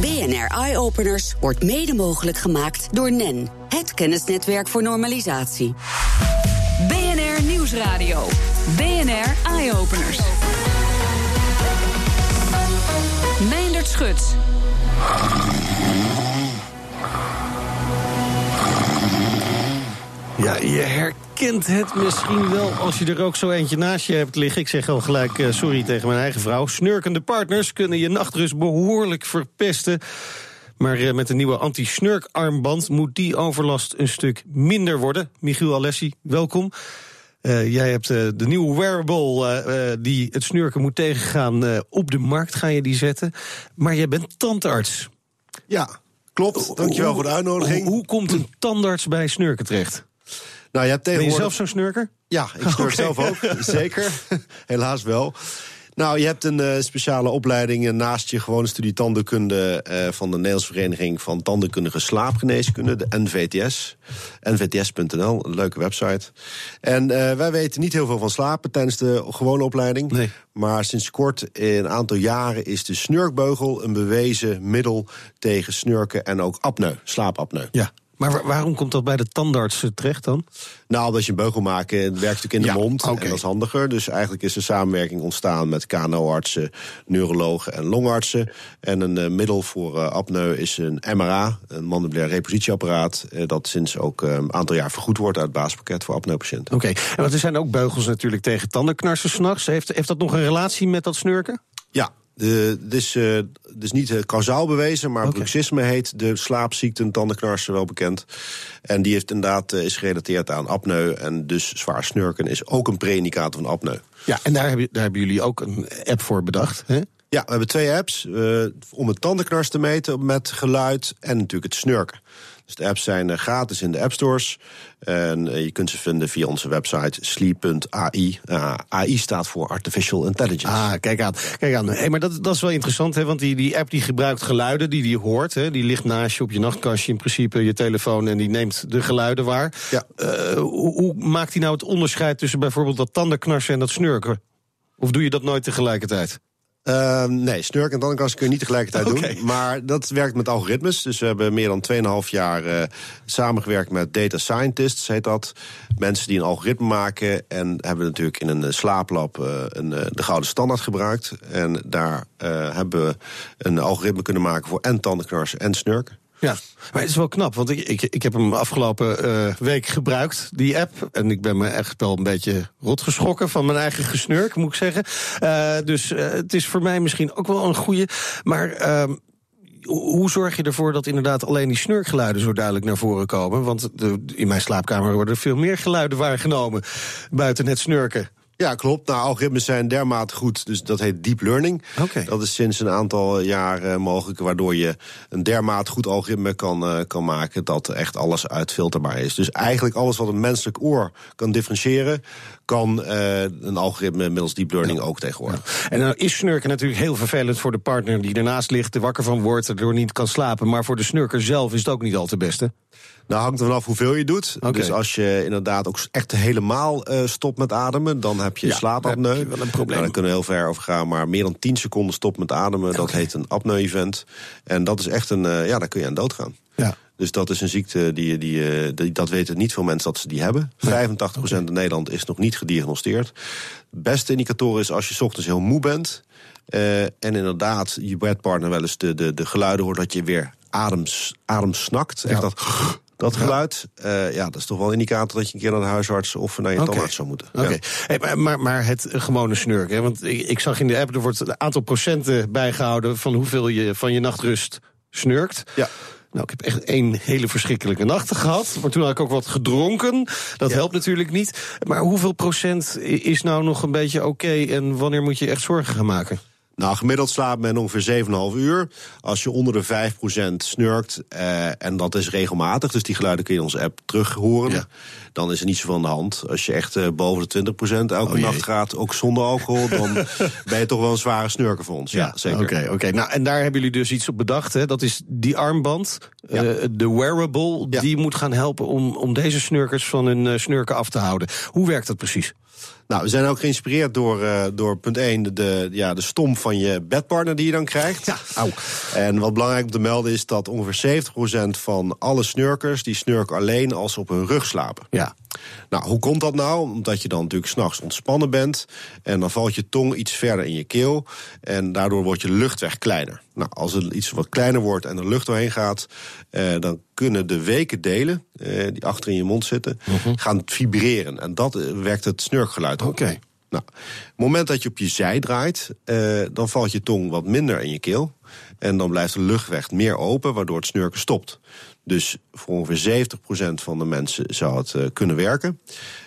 BNR Eye Openers wordt mede mogelijk gemaakt door NEN, het kennisnetwerk voor normalisatie. BNR Nieuwsradio. BNR Eye Openers. Meindert Schut. Ja, je herkent het misschien wel als je er ook zo eentje naast je hebt liggen. Ik zeg al gelijk uh, sorry tegen mijn eigen vrouw. Snurkende partners kunnen je nachtrust behoorlijk verpesten. Maar uh, met de nieuwe anti-snurkarmband moet die overlast een stuk minder worden. Michiel Alessi, welkom. Uh, jij hebt de nieuwe wearable die het snurken moet tegengaan op de markt. Ga je die zetten? Maar jij bent tandarts. Ja, klopt. Dankjewel voor de uitnodiging. Hoe, hoe komt een tandarts bij snurken terecht? Nou, je hebt tegenwoordig... Ben je zelf zo'n snurker? Ja, ik snurk okay. zelf ook. Zeker. Helaas wel. Nou, je hebt een uh, speciale opleiding naast je gewone studie tandenkunde uh, van de Nederlandse Vereniging van Tandenkundige Slaapgeneeskunde, de NVTS. NVTS.nl, een leuke website. En wij weten niet heel veel van slapen tijdens de gewone opleiding. Nee. Maar sinds kort, in een aantal jaren, is de snurkbeugel een bewezen middel tegen snurken en ook apneu, slaapapneu. Ja. Maar waarom komt dat bij de tandarts terecht dan? Nou, als je een beugel maakt, het werkt natuurlijk in de ja, mond. Okay. En dat is handiger. Dus eigenlijk is er samenwerking ontstaan met KNO-artsen, neurologen en longartsen. En een uh, middel voor uh, apneu is een MRA, een mandibulair repositieapparaat. Uh, dat sinds ook een aantal jaar vergoed wordt uit het basispakket voor apneupatiënten. Oké, okay. en want er zijn ook beugels natuurlijk tegen tandenknarsen s'nachts. Heeft, heeft dat nog een relatie met dat snurken? Ja, het is, uh, is niet uh, kausaal bewezen, maar okay. bruxisme heet de slaapziekte, tandenknarsen wel bekend. En die heeft inderdaad, uh, is gerelateerd aan apneu. En dus zwaar snurken is ook een pre-indicator van apneu. Ja, en daar, heb je, daar hebben jullie ook een app voor bedacht, hè? Ja, we hebben twee apps uh, om het tandenknars te meten met geluid en natuurlijk het snurken. Dus de apps zijn uh, gratis in de app stores. En uh, je kunt ze vinden via onze website sleep.ai. AI staat voor Artificial Intelligence. Ah, kijk aan. Kijk aan. Hey, maar dat, dat is wel interessant, hè? want die, die app die gebruikt geluiden die die hoort. Hè? Die ligt naast je op je nachtkastje, in principe je telefoon... en die neemt de geluiden waar. Ja. hoe, hoe maakt hij nou het onderscheid tussen bijvoorbeeld dat tandenknarsen en dat snurken? Of doe je dat nooit tegelijkertijd? Uh, nee, snurk en tandenknarsen kun je niet tegelijkertijd okay. doen. Maar dat werkt met algoritmes. Dus we hebben meer dan 2,5 jaar uh, samengewerkt met data scientists, heet dat. Mensen die een algoritme maken. En hebben natuurlijk in een slaaplab uh, een, de gouden standaard gebruikt. En daar hebben we een algoritme kunnen maken voor en tandenknarsen en snurken. Ja, maar het is wel knap, want ik, ik, ik heb hem afgelopen uh, week gebruikt, die app. En ik ben me echt wel een beetje rot geschrokken van mijn eigen gesnurk, moet ik zeggen. Uh, dus uh, het is voor mij misschien ook wel een goede. Maar ehm, hoe zorg je ervoor dat inderdaad alleen die snurkgeluiden zo duidelijk naar voren komen? Want in mijn slaapkamer worden veel meer geluiden waargenomen buiten het snurken. Ja, klopt. Nou, algoritmes zijn dermate goed, dus dat heet deep learning. Okay. Dat is sinds een aantal jaar uh, mogelijk, waardoor je een dermate goed algoritme kan, uh, kan maken dat echt alles uitfilterbaar is. Dus eigenlijk alles wat een menselijk oor kan differentiëren, kan uh, een algoritme middels deep learning ja. ook tegenwoordig. Ja. En dan is snurken natuurlijk heel vervelend voor de partner die ernaast ligt, er wakker van wordt, erdoor niet kan slapen. Maar voor de snurker zelf is het ook niet al te beste. Nou, hangt er vanaf hoeveel je doet. Okay. Dus als je inderdaad ook echt helemaal uh, stopt met ademen, dan heb je ja, slaapapneu. Heb je wel een probleem. Nou, dan kunnen we heel ver over gaan, maar meer dan 10 seconden stopt met ademen, dat heet een apneu-event. En dat is echt een, uh, ja, daar kun je aan doodgaan. Ja. Dus dat is een ziekte, die, die, die, dat weten niet veel mensen dat ze die hebben. Nee. 85% okay. in Nederland is nog niet gediagnosticeerd. De beste indicator is als je ochtends heel moe bent. Uh, en inderdaad je bedpartner wel eens de, de, de geluiden hoort dat je weer adems, ademsnakt. Ja. Echt dat, dat geluid. Uh, ja, dat is toch wel een indicator dat je een keer naar de huisarts of naar je okay. tandarts zou moeten. Oké, okay. ja. hey, maar, maar, maar, het gewone snurken. Hè? Want ik, ik, zag in de app, er wordt een aantal procenten bijgehouden van hoeveel je van je nachtrust snurkt. Ja. Nou, ik heb echt één hele verschrikkelijke nacht gehad. Maar toen had ik ook wat gedronken. Dat ja. helpt natuurlijk niet. Maar hoeveel procent is nou nog een beetje oké? Okay en wanneer moet je echt zorgen gaan maken? Nou, gemiddeld slaapt men ongeveer 7,5 uur. Als je onder de 5% snurkt, uh, en dat is regelmatig, dus die geluiden kun je in onze app terug horen, ja. dan is er niet zoveel aan de hand. Als je echt uh, boven de 20% elke oh, nacht gaat, ook zonder alcohol, dan ben je toch wel een zware snurker voor ons. Ja, ja zeker. Oké, okay, okay. nou en daar hebben jullie dus iets op bedacht, hè? Dat is die armband, ja. uh, de wearable, die moet gaan helpen om, om deze snurkers van hun snurken af te houden. Hoe werkt dat precies? Nou, we zijn ook geïnspireerd door, uh, door punt 1, de, de, ja, de stomp van je bedpartner die je dan krijgt. Ja, au. En wat belangrijk om te melden is dat ongeveer 70% van alle snurkers... die snurken alleen als ze op hun rug slapen. Ja. Nou, hoe komt dat nou? Omdat je dan natuurlijk s'nachts ontspannen bent... en dan valt je tong iets verder in je keel... en daardoor wordt je luchtweg kleiner. Nou, als het iets wat kleiner wordt en er lucht doorheen gaat... Eh, dan kunnen de weken delen, eh, die achter in je mond zitten... gaan vibreren. En dat eh, werkt het snurkgeluid op. Oké. Nou, op het moment dat je op je zij draait, eh, dan valt je tong wat minder in je keel. En dan blijft de luchtweg meer open, waardoor het snurken stopt. Dus voor ongeveer 70% van de mensen zou het eh, kunnen werken.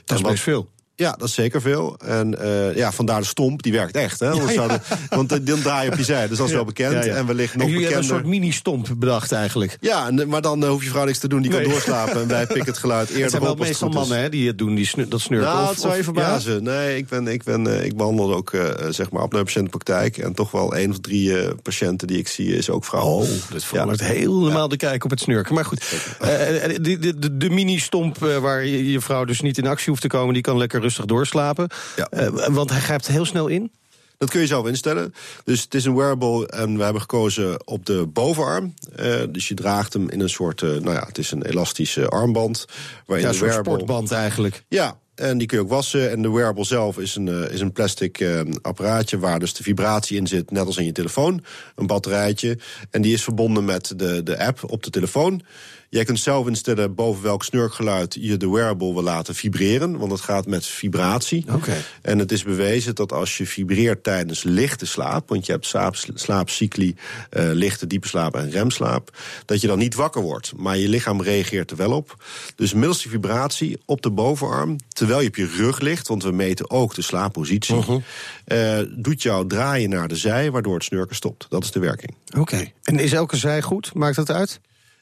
Dat is best veel. Ja, dat is zeker veel. En eh, ja, vandaar de stomp, die werkt echt. Hè? Zouden- want eh, dan draai je op je zij, dus dat is wel bekend. En wellicht En nog jullie hebben een bekender. soort mini-stomp bedacht eigenlijk. Ja, en, maar dan eh, hoeft je vrouw niks te doen, die kan doorslapen. En wij pikken het geluid eerder Het zijn wel op meestal mannen hè, die het doen, die snu- dat snurken. Nou, Of- het zou je verbazen. Nee, ik, ben, ik, ben, ik behandel ook zeg maar apneu-patiëntenpraktijk. En toch wel één of drie patiënten die ik zie is ook vrouw. Oh, dat verandert helemaal de kijk op het snurken. Maar goed, de, de, de, de mini-stomp waar je, je vrouw dus niet in actie hoeft te komen... die kan lekker rustig doorslapen. Ja. Eh, want hij grijpt heel snel in. Dat kun je zelf instellen. Dus het is een wearable en we hebben gekozen op de bovenarm. Eh, dus je draagt hem in een soort, eh, nou ja, het is een elastische armband. Waarin Ja, een soort wearable... sportband eigenlijk. Ja, en die kun je ook wassen. En de wearable zelf is een, is een plastic apparaatje waar dus de vibratie in zit, net als in je telefoon. Een batterijtje. En die is verbonden met de, de app op de telefoon. Jij kunt zelf instellen boven welk snurkgeluid je de wearable wil laten vibreren. Want het gaat met vibratie. Oké. En het is bewezen dat als je vibreert tijdens lichte slaap, want je hebt slaap, slaapcycli, eh, lichte, diepe slaap en remslaap, dat je dan niet wakker wordt. Maar je lichaam reageert er wel op. Dus middels die vibratie op de bovenarm, terwijl je op je rug ligt, want we meten ook de slaappositie, eh, doet jou draaien naar de zij, waardoor het snurken stopt. Dat is de werking. Oké. En is elke zij goed? Maakt dat uit?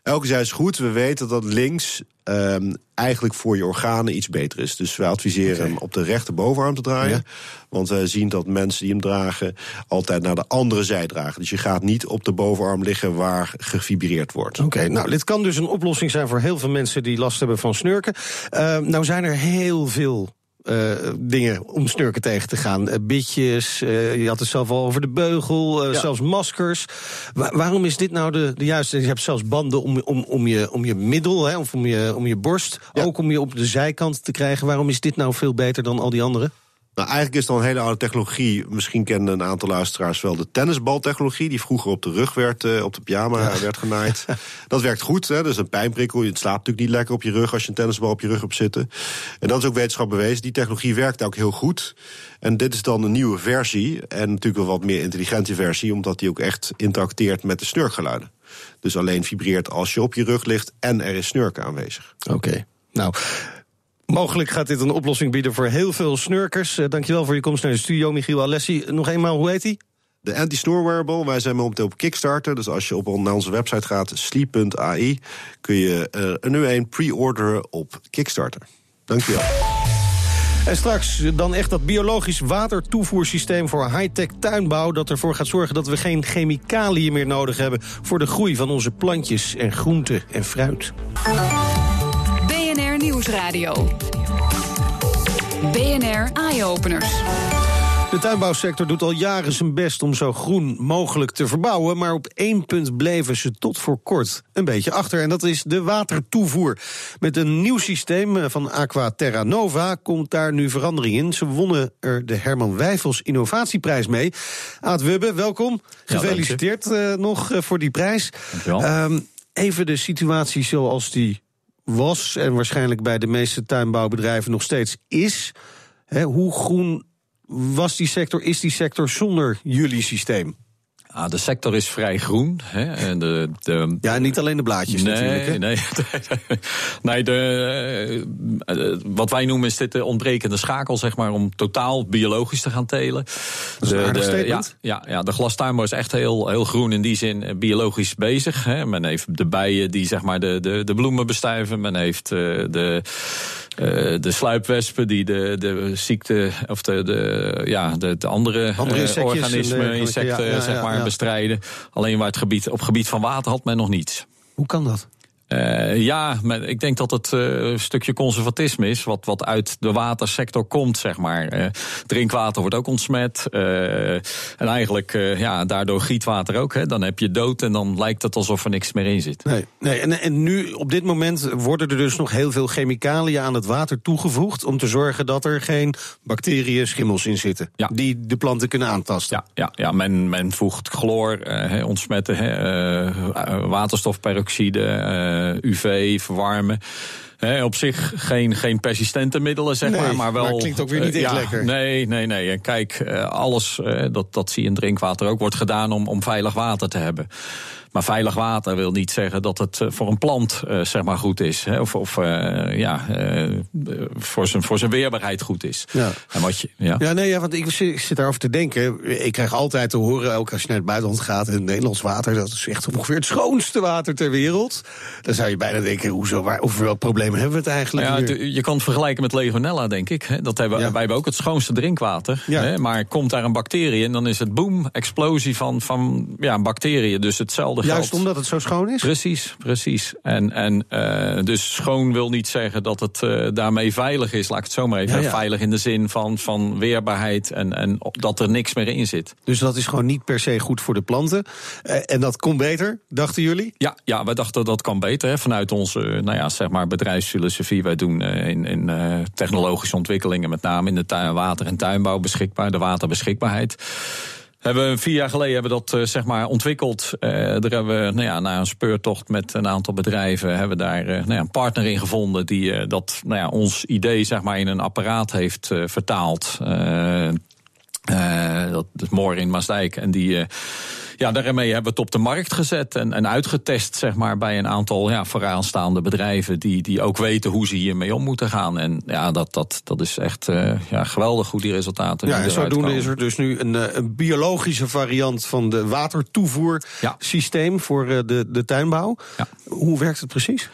Elke zij is goed. We weten dat links ehm, eigenlijk voor je organen iets beter is. Dus we adviseren Oké. hem op de rechterbovenarm te draaien. Ja. Want we zien dat mensen die hem dragen altijd naar de andere zij dragen. Dus je gaat niet op de bovenarm liggen waar gefibreerd wordt. Oké, nou, dit kan dus een oplossing zijn voor heel veel mensen die last hebben van snurken. Eh, nou zijn er heel veel eh, dingen om snurken tegen te gaan. Eh, bitjes, eh, je had het zelf al over de beugel, Ja. zelfs maskers. Wa- waarom is dit nou de, de juiste? Je hebt zelfs banden om, om, om, je, om je middel, hè, of om je, om je borst. Ja. Ook om je op de zijkant te krijgen. Waarom is dit nou veel beter dan al die andere? Nou, eigenlijk is het al een hele oude technologie. Misschien kennen een aantal luisteraars wel de tennisbaltechnologie... die vroeger op de rug werd, eh, op de pyjama werd genaaid. Dat werkt goed, hè? dat is een pijnprikkel. Je slaapt natuurlijk niet lekker op je rug als je een tennisbal op je rug hebt zitten. En dat is ook wetenschap bewezen. Die technologie werkt ook heel goed. En dit is dan een nieuwe versie. En natuurlijk een wat meer intelligente versie... omdat die ook echt interacteert met de snurkgeluiden. Dus alleen vibreert als je op je rug ligt en er is snurken aanwezig. Oké, nou... Mogelijk gaat dit een oplossing bieden voor heel veel snurkers. Eh, dankjewel voor je komst naar de studio, Michiel Alessi. Nog eenmaal, hoe heet hij? De anti-snore wearable, wij zijn momenteel op Kickstarter. Dus als je op naar onze website gaat, sleep.ai, kun je eh, nu een pre-orderen op Kickstarter. Dankjewel. En straks dan echt dat biologisch watertoevoersysteem voor high-tech tuinbouw... dat ervoor gaat zorgen dat we geen chemicaliën meer nodig hebben... voor de groei van onze plantjes en groenten en fruit. BNR Nieuwsradio. BNR Eye-Openers. De tuinbouwsector doet al jaren zijn best om zo groen mogelijk te verbouwen... maar op één punt bleven ze tot voor kort een beetje achter... en dat is de watertoevoer. Met een nieuw systeem eh, van Aqua Terra Nova komt daar nu verandering in. Ze wonnen er de Herman Wijfels Innovatieprijs mee. Aad Wubbe, welkom. Gefeliciteerd eh, nog eh, voor die prijs. Dankjewel. Ehm, even de situatie zoals die was... en waarschijnlijk bij de meeste tuinbouwbedrijven nog steeds is... Hè, hoe groen was die sector, is die sector zonder jullie systeem? Ah, de sector is vrij groen. Hè, en de, de, Ja, en niet alleen de blaadjes natuurlijk. Hè? nee, nee. nee de, eh, wat wij noemen is dit de ontbrekende schakel, zeg maar, om totaal biologisch te gaan telen. is een de, aardig de, ja, ja, de glastuinbouw is echt heel, heel groen in die zin eh, biologisch bezig. Hè. Men heeft de bijen die zeg maar, de, de, de bloemen bestuiven. Men heeft eh, de, eh, de sluipwespen die de, de ziekte of de, de, ja, de, de andere, Andere eh, insectjes organismen, dergelijke, insecten ja, ja, zeg maar, bestrijden. Alleen waar het gebied, op gebied van water had men nog niets. Hoe kan dat? Uh, ja, maar ik denk dat het uh, een stukje conservatisme is, wat, wat uit de watersector komt, zeg maar. Uh, drinkwater wordt ook ontsmet. en eigenlijk, ja, daardoor gietwater ook. Hè. Dan heb je dood en dan lijkt het alsof er niks meer in zit. Nee, nee en, en nu, op dit moment, worden er dus nog heel veel chemicaliën aan het water toegevoegd. om te zorgen dat er geen bacteriën, schimmels in zitten. Ja. die de planten kunnen aantasten. Ja, ja, ja men, men voegt chloor, ontsmetten, waterstofperoxide. Eh, UV, verwarmen. op zich geen, geen persistente middelen, zeg maar. Maar wel. Maar klinkt ook weer niet echt lekker. Nee, nee, nee. En kijk, eh, alles, dat, dat zie je in drinkwater ook, wordt gedaan om, om veilig water te hebben. Maar veilig water wil niet zeggen dat het eh, voor een plant uh, zeg maar goed is. Hè? Of, of uh, ja, voor, zijn, voor zijn weerbaarheid goed is. Ja, en wat je, ja. ja nee, ja, want ik, zit daarover te denken. Ik krijg altijd te horen, ook als je naar het buitenland gaat... in Nederlands water, dat is echt ongeveer het schoonste water ter wereld. Dan zou je bijna denken, hoezo, waar, over welk probleem hebben we het eigenlijk ja, Je kan het vergelijken met legionella, denk ik. Dat hebben, ja. Wij hebben ook het schoonste drinkwater. Ja. Hè? Maar komt daar een bacterie en dan is het boom, explosie van, van ja, bacteriën. Dus hetzelfde Juist omdat het zo schoon is? Precies, precies. En, en uh, dus schoon wil niet zeggen dat het uh, daarmee veilig is. Laat ik het zo maar even. Ja, ja. Veilig in de zin van, van weerbaarheid en, en dat er niks meer in zit. Dus dat is gewoon niet per se goed voor de planten. Uh, en dat kon beter, dachten jullie? Ja, ja wij dachten dat kan beter. Hè. Vanuit onze nou ja, zeg maar bedrijfsfilosofie. Wij doen in, in technologische ontwikkelingen, met name in de tuin, water- en tuinbouw beschikbaar. De waterbeschikbaarheid. Hebben vier jaar geleden hebben we dat uh, zeg maar ontwikkeld. Uh, daar hebben we nou ja, na een speurtocht met een aantal bedrijven hebben we daar uh, nou ja, een partner in gevonden die dat nou ja, ons idee zeg maar in een apparaat heeft vertaald. dat is Moor in Maasdijk. En die ja, daarmee hebben we het op de markt gezet en, en uitgetest, zeg maar, bij een aantal ja, vooraanstaande bedrijven die, die ook weten hoe ze hiermee om moeten gaan. En ja, dat, dat, dat is echt uh, ja, geweldig hoe die resultaten. Ja, en zodoende is er dus nu een, eh, een biologische variant van de watertoevoersysteem ja. voor uh, de, de tuinbouw. Ja. Hoe werkt het precies?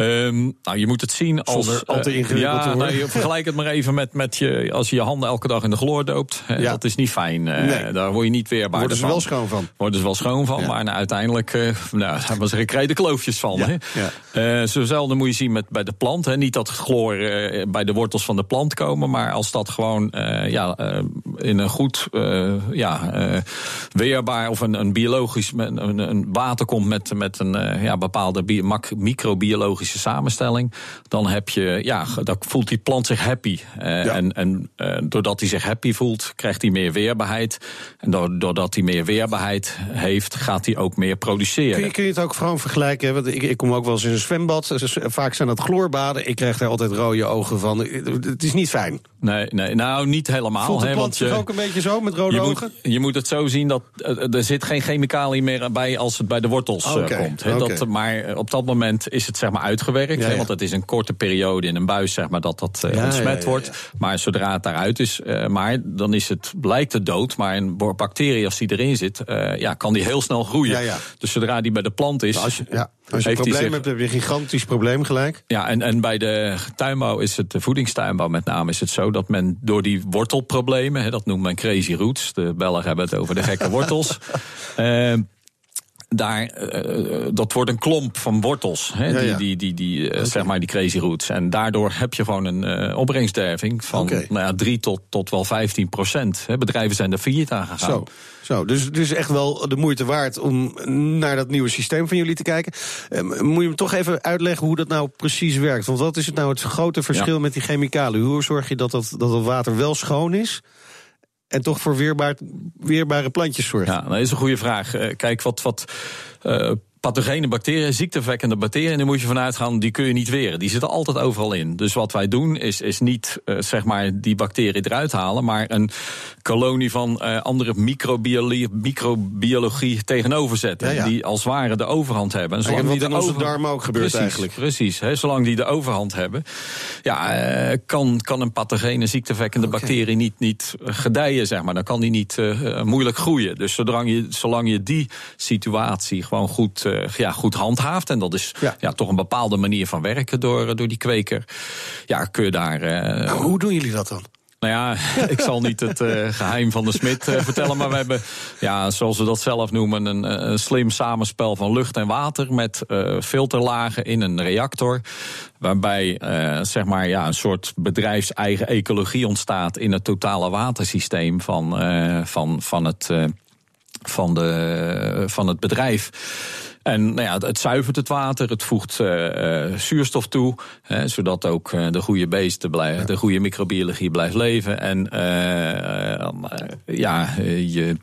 Um, nou, je moet het zien als. Zonder al te ingewikkeld ja, nou, vergelijk het maar even met, met je, als je je handen elke dag in de chloor doopt. Ja. Dat is niet fijn. Nee. Daar word je niet weerbaar Worden ze wel schoon van. Worden ze wel schoon van, maar nou, uiteindelijk. Uh, nou, daar was er de kloofjes van. Ja. Hè. Zozelfde moet je zien met, bij de plant. Hè. Niet dat chloor bij de wortels van de plant komen, maar als dat gewoon ja, in een goed ja, weerbaar of een, een biologisch een, een water komt met, met een ja, bepaalde microbiologische samenstelling, dan heb je, ja, dan voelt die plant zich happy. En, en doordat hij zich happy voelt, krijgt hij meer weerbaarheid. En doordat hij meer weerbaarheid heeft, gaat hij ook meer produceren. Kun je, kun je het ook gewoon vergelijken? Want ik, ik kom ook wel eens in een zwembad. Vaak zijn dat chloorbaden. Ik krijg daar altijd rode ogen van. Het is niet fijn. Nee, nee nou niet helemaal. Plant zich ook een beetje zo met rode je ogen? Moet, je moet het zo zien dat er zit geen chemicaliën meer bij als het bij de wortels okay, komt. He, okay. dat, maar op dat moment is het zeg maar uit uitgewerkt. Ja, want het is een korte periode in een buis, zeg maar, dat dat uh, ontsmet wordt. Maar zodra het daaruit is, maar dan is het, blijkt het dood. Maar een bacterie, als die erin zit, ja, kan die heel snel groeien. Dus zodra die bij de plant is. Als je, ja. Als je een probleem zich, hebt, heb je een gigantisch probleem gelijk. Ja, en, en bij de tuinbouw is het, de voedingstuinbouw met name, is het zo dat men door die wortelproblemen, hè, dat noemt men crazy roots, de Belgen hebben het over de gekke wortels. uh, daar, uh, dat wordt een klomp van wortels. Hè, ja, ja. Die, die, die, die okay. zeg maar die crazy roots. En daardoor heb je gewoon een uh, opbrengstderving van okay. nou ja, 3 tot, tot wel 15 procent. Hè, bedrijven zijn er failliet aan gegaan. Zo. Zo, dus het is echt wel de moeite waard om naar dat nieuwe systeem van jullie te kijken. Moet je me toch even uitleggen hoe dat nou precies werkt? Want wat is het nou het grote verschil ja. met die chemicaliën? Hoe zorg je dat, dat, dat het water wel schoon is? En toch voor weerbaar, weerbare plantjes zorgen? Ja, dat is een goede vraag. Kijk, wat, wat uh, pathogene bacteriën, ziekteverwekkende bacteriën, daar moet je vanuit gaan, die kun je niet weren. Die zitten altijd overal in. Dus wat wij doen is, is niet uh, zeg maar die bacterie eruit halen, maar een kolonie van uh, andere microbiologie, microbiologie tegenover zetten. Ja, ja. Die als ware de overhand hebben. En zolang die de darmen ook gebeurt precies, eigenlijk. Precies, hè, zolang die de overhand hebben, ja, uh, kan, kan een pathogene ziekteverwekkende okay. bacterie niet, niet gedijen, zeg maar. Dan kan die niet moeilijk groeien. Dus zolang je, zolang je die situatie gewoon goed ja, goed handhaaft. En dat is ja. ja. toch een bepaalde manier van werken door, door die kweker. Ja, kun je daar. Nou, hoe doen jullie dat dan? Nou ja, ik zal niet het uh, geheim van de smid uh, vertellen. Maar we hebben, ja, zoals we dat zelf noemen, een, een slim samenspel van lucht en water. Met uh, filterlagen in een reactor. Waarbij zeg maar, ja, een soort bedrijfseigen ecologie ontstaat in het totale watersysteem van, van, van, het, van, de, van het bedrijf. En nou ja, het, zuivert het water, het voegt uh, zuurstof toe, hè, zodat ook uh, de goede beesten blijven, de goede microbiologie blijft leven. En ja, je.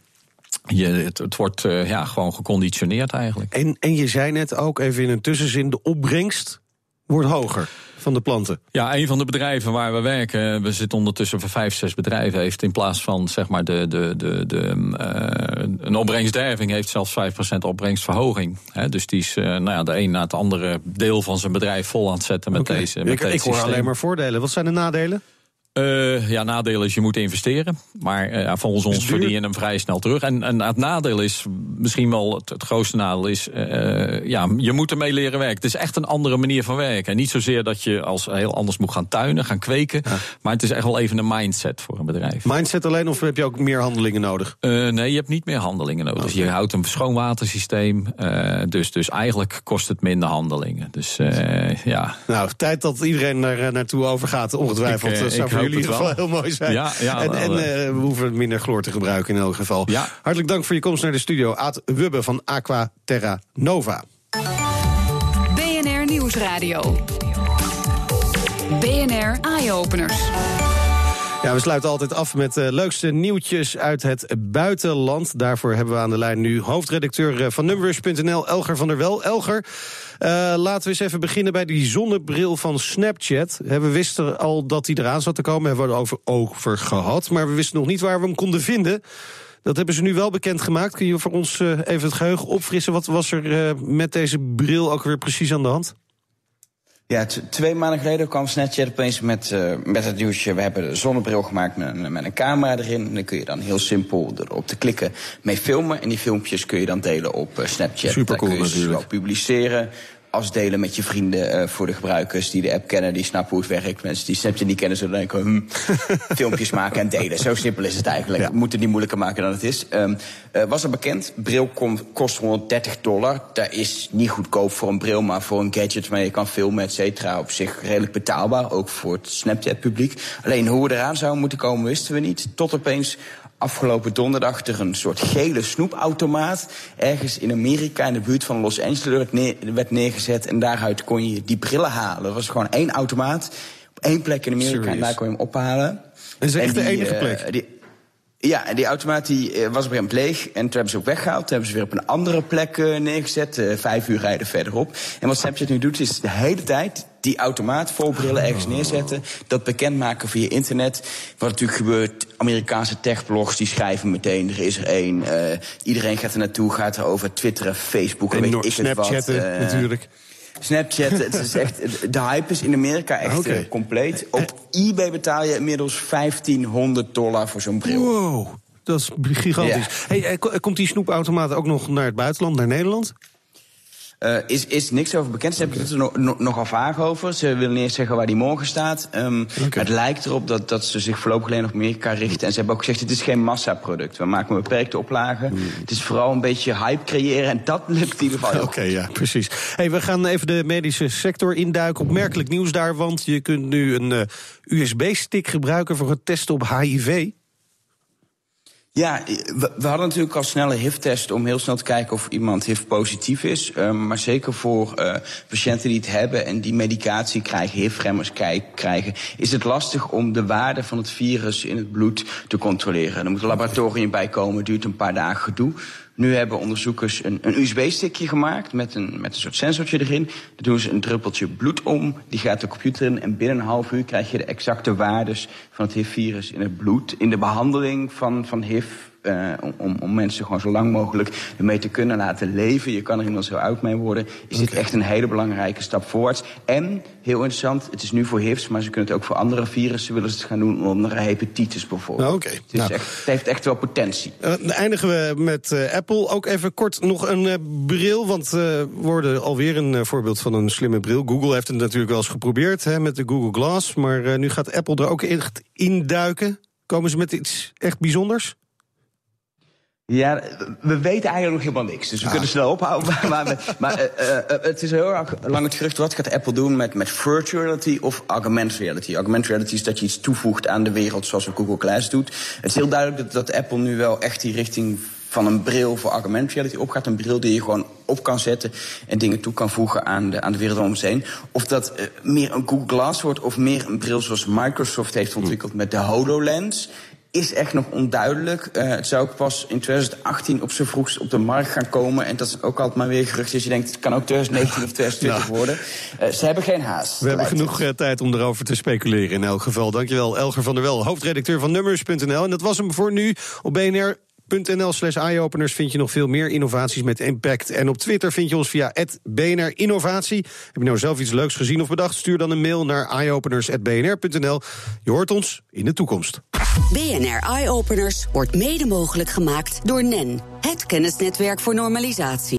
Je, het, het wordt ja, gewoon geconditioneerd eigenlijk. En, en je zei net ook even in een tussenzin: de opbrengst wordt hoger van de planten. Ja, een van de bedrijven waar we werken, we zitten ondertussen voor vijf, zes bedrijven, heeft in plaats van zeg maar de, de, de, de uh, een opbrengstderving, heeft zelfs 5% opbrengstverhoging. He, dus die is uh, nou ja, de een na het andere deel van zijn bedrijf vol aan het zetten met okay. deze. Met ik, ik hoor alleen maar voordelen. Wat zijn de nadelen? Uh, ja, nadeel is je moet investeren. Maar uh, volgens ons verdien je hem vrij snel terug. En, en het nadeel is, misschien wel het, het grootste nadeel is... Uh, ja, je moet ermee leren werken. Het is echt een andere manier van werken. En niet zozeer dat je als heel anders moet gaan tuinen, gaan kweken. Ja. Maar het is echt wel even een mindset voor een bedrijf. Mindset alleen of heb je ook meer handelingen nodig? nee, je hebt niet meer handelingen nodig. Okay. Je houdt een schoonwatersysteem. dus, dus eigenlijk kost het minder handelingen. Dus ja. Nou, tijd dat iedereen er naartoe overgaat, ongetwijfeld. Ik, jullie in ieder geval heel mooi zijn. Ja, ja, en en uh, we hoeven minder chloor te gebruiken in elk geval. Ja. Hartelijk dank voor je komst naar de studio. Aad Wubbe van Aqua Terra Nova. BNR Nieuwsradio. BNR Eye-Openers. Ja, we sluiten altijd af met de leukste nieuwtjes uit het buitenland. Daarvoor hebben we aan de lijn nu hoofdredacteur van Numbers.nl, Elger van der Wel. Elger, uh, laten we eens even beginnen bij die zonnebril van Snapchat. We wisten al dat die eraan zat te komen, hebben we het over, over gehad. Maar we wisten nog niet waar we hem konden vinden. Dat hebben ze nu wel bekendgemaakt. Kun je voor ons even het geheugen opfrissen? Wat was er met deze bril ook weer precies aan de hand? Ja, twee maanden geleden kwam Snapchat opeens met, uh, met het nieuwsje... we hebben een zonnebril gemaakt met een, met een camera erin. En dan kun je dan heel simpel erop te klikken mee filmen. En die filmpjes kun je dan delen op uh, Snapchat. Super cool kun je natuurlijk. Ook publiceren afdelen met je vrienden uh, voor de gebruikers die de app kennen, die snappen hoe het werkt. Mensen die Snapchat niet kennen, zullen denken, hm, filmpjes maken en delen. Zo simpel is het eigenlijk. Ja. We moeten het niet moeilijker maken dan het is. Um, uh, was er bekend, bril kost 130 dollar. Dat is niet goedkoop voor een bril, maar voor een gadget waarmee je kan filmen, et cetera, op zich redelijk betaalbaar. Ook voor het Snapchat-publiek. Alleen hoe we eraan zouden moeten komen, wisten we niet. Tot opeens afgelopen donderdag er een soort gele snoepautomaat ergens in Amerika in de buurt van Los Angeles werd neergezet en daaruit kon je die brillen halen. Er was gewoon één automaat op één plek in Amerika Serious? en daar kon je hem ophalen. Dat is echt de enige uh, plek. Die, ja, en die automaat die, uh, was op een gegeven moment leeg. En toen hebben ze ook weggehaald. Toen hebben ze weer op een andere plek uh, neergezet. Uh, vijf uur rijden verderop. En wat Snapchat nu doet, is de hele tijd die automaat vol brillen ergens neerzetten. Dat bekendmaken via internet. Wat natuurlijk gebeurt, Amerikaanse techblogs die schrijven meteen, er is er één. Uh, iedereen gaat er naartoe, gaat erover twitteren, Facebook, En weet ik het wat. Snapchatten Uh, natuurlijk. Snapchat, het is echt, de hype is in Amerika echt uh, compleet. Op eBay betaal je inmiddels 1500 dollar voor zo'n bril. Wow, dat is gigantisch. Ja. Hey, eh, ko- komt die snoepautomaat ook nog naar het buitenland, naar Nederland? Uh, is, is niks over bekend. Ze hebben het er no, no, nogal vaag over. Ze willen eerst zeggen waar die morgen staat. Um, Oké. Het lijkt erop dat, dat ze zich voorlopig alleen op Amerika richten. En ze hebben ook gezegd, het is geen massaproduct. We maken een beperkte oplagen. Het is vooral een beetje hype creëren. En dat lukt in ieder geval Oké, ja, precies. Hey, we gaan even de medische sector induiken. Opmerkelijk nieuws daar, want je kunt nu een eh, USB-stick gebruiken voor het testen op HIV. Ja, we, hadden natuurlijk al snelle HIV-test om heel snel te kijken of iemand HIV-positief is. Um, maar zeker voor uh, patiënten die het hebben en die medicatie krijgen, HIV-remmers krijgen, is het lastig om de waarde van het virus in het bloed te controleren. Er moet een laboratorium bij komen, duurt een paar dagen gedoe. Nu hebben onderzoekers een, een USB-stickje gemaakt met een, met een soort sensortje erin. Daar doen ze een druppeltje bloed om, die gaat de computer in... en binnen een half uur krijg je de exacte waardes van het HIV-virus in het bloed. In de behandeling van, van HIV Uh, om, om mensen gewoon zo lang mogelijk ermee te kunnen laten leven. Je kan er inmiddels heel oud mee worden. Is dit echt een hele belangrijke stap voorwaarts. En, heel interessant, het is nu voor HIVs, maar ze kunnen het ook voor andere virussen willen ze het gaan doen. Onder hepatitis bijvoorbeeld. Oké. Okay. Het, nou. het, heeft echt wel potentie. Uh, dan eindigen we met uh, Apple. Ook even kort nog een bril, want we worden alweer een voorbeeld van een slimme bril. Google heeft het natuurlijk wel eens geprobeerd hè, met de Google Glass. Maar nu gaat Apple er ook echt induiken. Komen ze met iets echt bijzonders? Ja, we weten eigenlijk nog helemaal niks. Dus we kunnen snel ophouden. maar, maar uh, uh, het is heel erg lang het gerucht... wat gaat Apple doen met, met virtual reality of augmented reality? Augmented reality is dat je iets toevoegt aan de wereld... zoals Google Glass doet. Het is heel duidelijk dat, dat Apple nu wel echt die richting van een bril voor augmented reality opgaat. Een bril die je gewoon op kan zetten en dingen toe kan voegen aan de, aan de wereld om ons heen. Of dat uh, meer een Google Glass wordt of meer een bril zoals Microsoft heeft ontwikkeld met de HoloLens is echt nog onduidelijk. Uh, het zou ook pas in 2018 op zijn vroegst op de markt gaan komen. En dat is ook altijd maar weer gerucht. Dus je denkt, het kan ook 2019 of 2020 nou, worden. Uh, ze hebben geen haast. We hebben genoeg uh, tijd om erover te speculeren in elk geval. Dankjewel, Elger van der Wel, hoofdredacteur van Nummers.nl. En dat was hem voor nu op BNR nl slash eyeopeners vind je nog veel meer innovaties met impact. En op Twitter vind je ons via BNR Innovatie. Heb je nou zelf iets leuks gezien of bedacht? Stuur dan een mail naar eyeopeners.bnr.nl. Je hoort ons in de toekomst. BNR Eyeopeners wordt mede mogelijk gemaakt door NEN. Het kennisnetwerk voor normalisatie.